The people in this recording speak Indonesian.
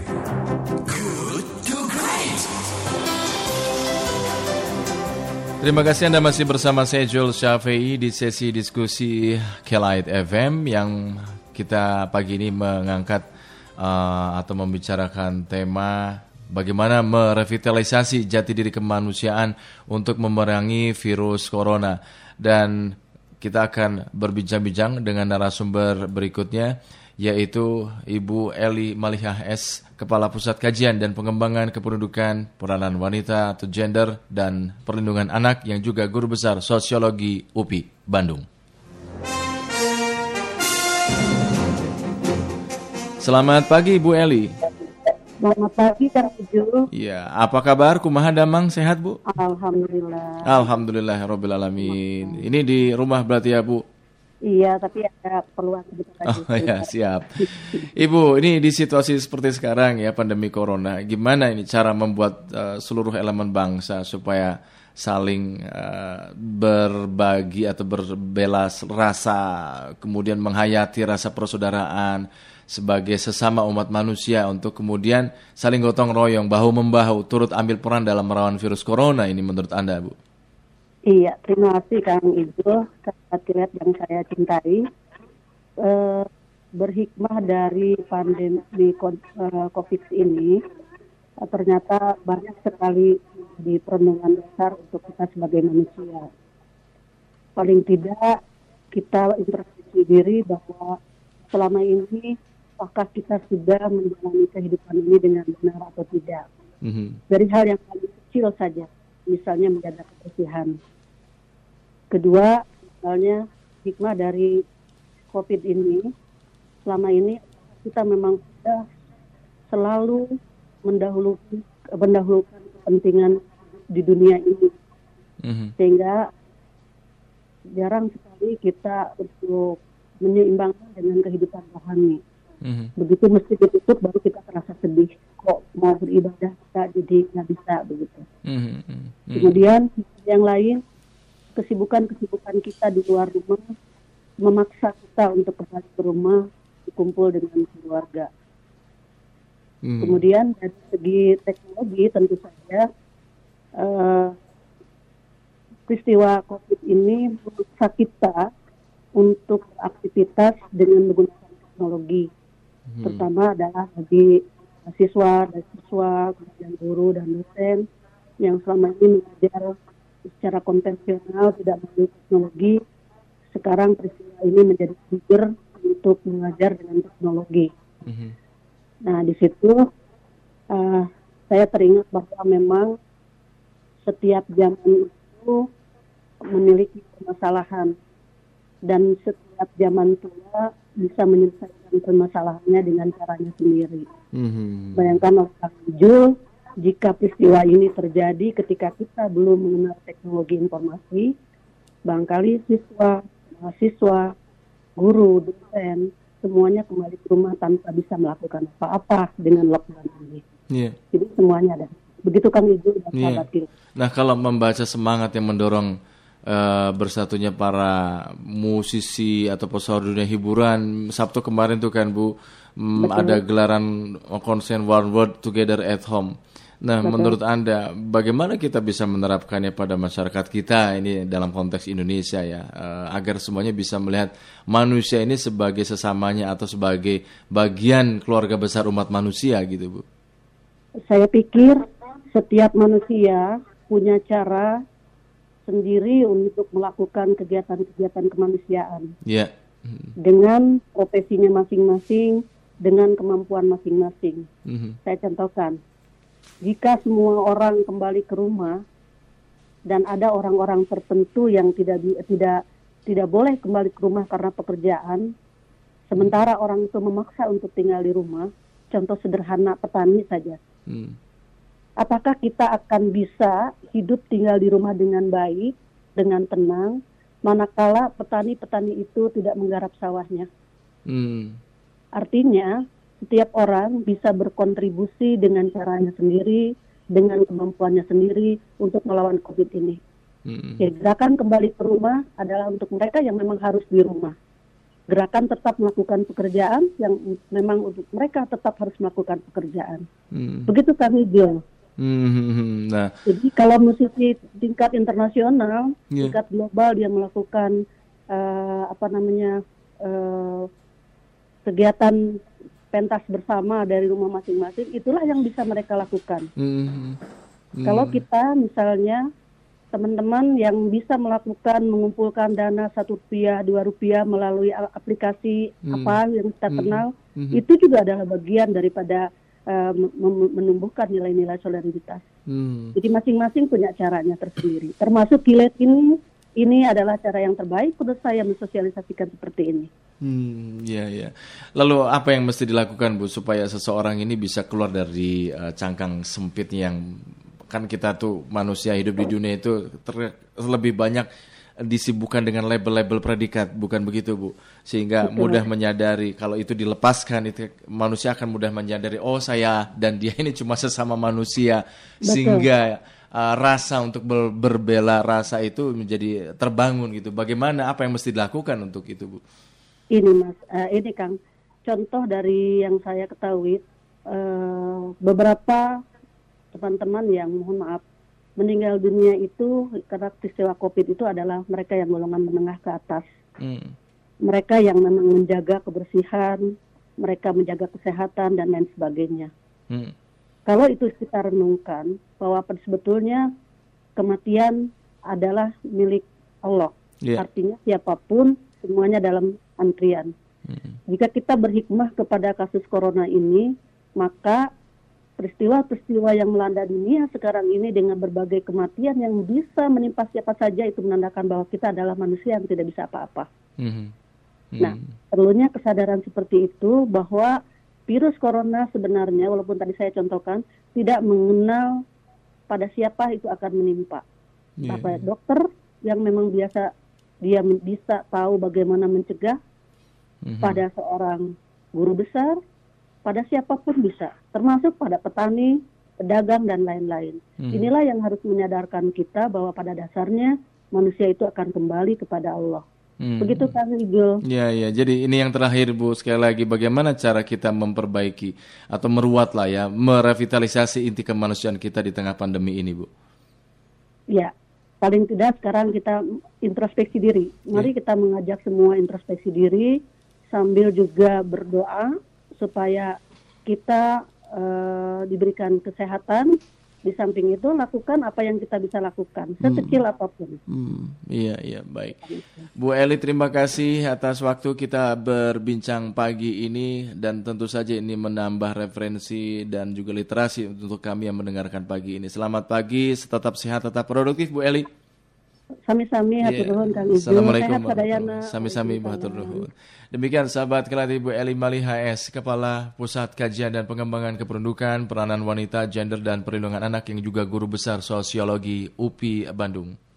Good to Great. Terima kasih Anda masih bersama saya Joel Syafei di sesi diskusi Kelite FM yang kita pagi ini mengangkat uh, atau membicarakan tema bagaimana merevitalisasi jati diri kemanusiaan untuk memerangi virus corona dan kita akan berbincang-bincang dengan narasumber berikutnya yaitu Ibu Eli Malihah S, Kepala Pusat Kajian dan Pengembangan Kependudukan, Peranan Wanita atau Gender dan Perlindungan Anak yang juga Guru Besar Sosiologi UPI, Bandung. Selamat pagi Ibu Eli. Selamat pagi Kang Uju. Iya, apa kabar? Kumaha damang sehat Bu? Alhamdulillah. Alhamdulillah Robbil Alamin. Ini di rumah berarti ya Bu? Iya, tapi ada keperluan sebentar lagi. Oh ya siap. Ibu, ini di situasi seperti sekarang ya pandemi corona, gimana ini cara membuat uh, seluruh elemen bangsa supaya saling uh, berbagi atau berbelas rasa, kemudian menghayati rasa persaudaraan sebagai sesama umat manusia untuk kemudian saling gotong royong, bahu membahu, turut ambil peran dalam melawan virus corona ini menurut Anda, Bu? Iya, terima kasih Kang Ibu, sahabat kilat yang saya cintai. Eh, berhikmah dari pandemi eh, COVID ini, eh, ternyata banyak sekali di perenungan dasar untuk kita sebagai manusia. Paling tidak kita introspeksi diri bahwa selama ini apakah kita sudah menjalani kehidupan ini dengan benar atau tidak. Mhm. Dari hal yang paling kecil saja, misalnya menjaga kebersihan. Kedua, misalnya hikmah dari COVID ini, selama ini kita memang sudah selalu mendahulukan, mendahulukan kepentingan di dunia ini, Mhm. sehingga jarang sekali kita untuk menyeimbangkan dengan kehidupan rohani. Mhm. Begitu mesti ditutup baru kita terasa sedih. Kok mau beribadah kita jadi nggak bisa begitu. Mhm. Mhm. Kemudian yang lain kesibukan-kesibukan kita di luar rumah memaksa kita untuk kembali ke rumah kumpul dengan keluarga. Mhm. Kemudian dari segi teknologi tentu saja eh, peristiwa COVID ini memaksa kita untuk aktivitas dengan menggunakan teknologi. Mhm. Pertama adalah bagi siswa dan siswa, kemudian guru dan dosen yang selama ini mengajar secara konvensional tidak melalui teknologi. Sekarang peristiwa ini menjadi trigger untuk mengajar dengan teknologi. Mhm. Nah, di situ eh, saya teringat bahwa memang setiap zaman itu memiliki permasalahan dan setiap zaman tua bisa menyelesaikan permasalahannya dengan caranya sendiri. Mhm. Bayangkan Kang Jul, jika peristiwa ini terjadi ketika kita belum mengenal teknologi informasi, barangkali siswa, mahasiswa, guru, dosen, semuanya kembali ke rumah tanpa bisa melakukan apa-apa dengan lockdown ini. Iya. Jadi semuanya ada. Begitu Kang Ibu dan Iya. sahabat kita. Nah, kalau membaca semangat yang mendorong eh, bersatunya para musisi atau pesawat dunia hiburan, Sabtu kemarin tuh kan Bu, mm, ada gelaran konser One World Together at Home. Nah, menurut Anda, bagaimana kita bisa menerapkannya pada masyarakat kita ini dalam konteks Indonesia ya, eh, agar semuanya bisa melihat manusia ini sebagai sesamanya atau sebagai bagian keluarga besar umat manusia gitu, Bu? Saya pikir setiap manusia punya cara sendiri untuk melakukan kegiatan-kegiatan kemanusiaan Ya. dengan profesinya masing-masing, dengan kemampuan masing-masing. Mhm. Saya contohkan, jika semua orang kembali ke rumah dan ada orang-orang tertentu yang tidak tidak tidak boleh kembali ke rumah karena pekerjaan, sementara orang itu memaksa untuk tinggal di rumah, contoh sederhana petani saja. Hmm. Apakah kita akan bisa hidup tinggal di rumah dengan baik, dengan tenang, manakala petani-petani itu tidak menggarap sawahnya? Hmm. Artinya, setiap orang bisa berkontribusi dengan caranya sendiri, dengan kemampuannya sendiri untuk melawan COVID ini. Hmm. Ya, gerakan kembali ke rumah adalah untuk mereka yang memang harus di rumah. gerakan tetap melakukan pekerjaan yang memang untuk mereka tetap harus melakukan pekerjaan. Hmm. Begitu kami Bill. Hmm. Nah, Jadi kalau musisi tingkat internasional, Iya. tingkat global dia melakukan eh, apa namanya eh, kegiatan pentas bersama dari rumah masing-masing, itulah yang bisa mereka lakukan. hmm. Hmm. Kalau kita misalnya teman-teman yang bisa melakukan mengumpulkan dana satu rupiah, dua rupiah melalui aplikasi Hmm. apa yang kita Hmm. kenal, Mhm. itu juga adalah bagian daripada eh, menumbuhkan nilai-nilai solidaritas. Hmm. Jadi masing-masing punya caranya tersendiri. Termasuk kilet ini, ini adalah cara yang terbaik menurut saya mensosialisasikan seperti ini. Hmm, ya ya. Lalu apa yang mesti dilakukan Bu supaya seseorang ini bisa keluar dari eh, cangkang sempit yang kan kita tuh manusia hidup di dunia itu ter- lebih banyak disibukkan dengan label-label predikat, bukan begitu Bu? Sehingga mudah menyadari kalau itu dilepaskan itu manusia akan mudah menyadari oh saya dan dia ini cuma sesama manusia sehingga eh, rasa untuk ber- berbela rasa itu menjadi terbangun gitu. Bagaimana apa yang mesti dilakukan untuk itu Bu? Ini Mas, eh, ini Kang, contoh dari yang saya ketahui eh, beberapa teman-teman yang mohon maaf meninggal dunia itu karena peristiwa COVID itu adalah mereka yang golongan menengah ke atas. Hmm. Mereka yang memang menjaga kebersihan, mereka menjaga kesehatan dan lain sebagainya. Hmm. Kalau itu kita renungkan bahwa sebetulnya kematian adalah milik Allah. Iya. Artinya siapa pun semuanya dalam antrian. Hmm. Jika kita berhikmah kepada kasus corona ini, maka peristiwa-peristiwa yang melanda dunia sekarang ini dengan berbagai kematian yang bisa menimpa siapa saja itu menandakan bahwa kita adalah manusia yang tidak bisa apa-apa. Hmm. Nah, perlunya kesadaran seperti itu bahwa virus corona sebenarnya walaupun tadi saya contohkan tidak mengenal pada siapa itu akan menimpa. Iya, Apa dokter yang memang biasa dia bisa tahu bagaimana mencegah Mhm. pada seorang guru besar, pada siapa pun bisa, termasuk pada petani, pedagang dan lain-lain. Mhm. Inilah yang harus menyadarkan kita bahwa pada dasarnya manusia itu akan kembali kepada Allah. Hmm. Begitu Kang Igul. Ya, ya. Jadi ini yang terakhir Bu sekali lagi bagaimana cara kita memperbaiki atau meruat lah ya, merevitalisasi inti kemanusiaan kita di tengah pandemi ini Bu. Ya, paling tidak sekarang kita introspeksi diri. Mari kita mengajak semua introspeksi diri sambil juga berdoa supaya kita eh, diberikan kesehatan. Di samping itu lakukan apa yang kita bisa lakukan, sekecil apa pun. Hmm, iya, iya, baik. Bu Eli, terima kasih atas waktu kita berbincang pagi ini dan tentu saja ini menambah referensi dan juga literasi untuk kami yang mendengarkan pagi ini. Selamat pagi, tetap sehat, tetap produktif Bu Eli. Sami-sami hatur Iya. nuhun Kang Ibu. Assalamualaikum sadayana. Sami-sami bahatur nuhun. Demikian sahabat kelat Ibu Eli Mali HS, Kepala Pusat Kajian dan Pengembangan Kependudukan, Peranan Wanita, Gender dan Perlindungan Anak yang juga guru besar sosiologi UPI Bandung.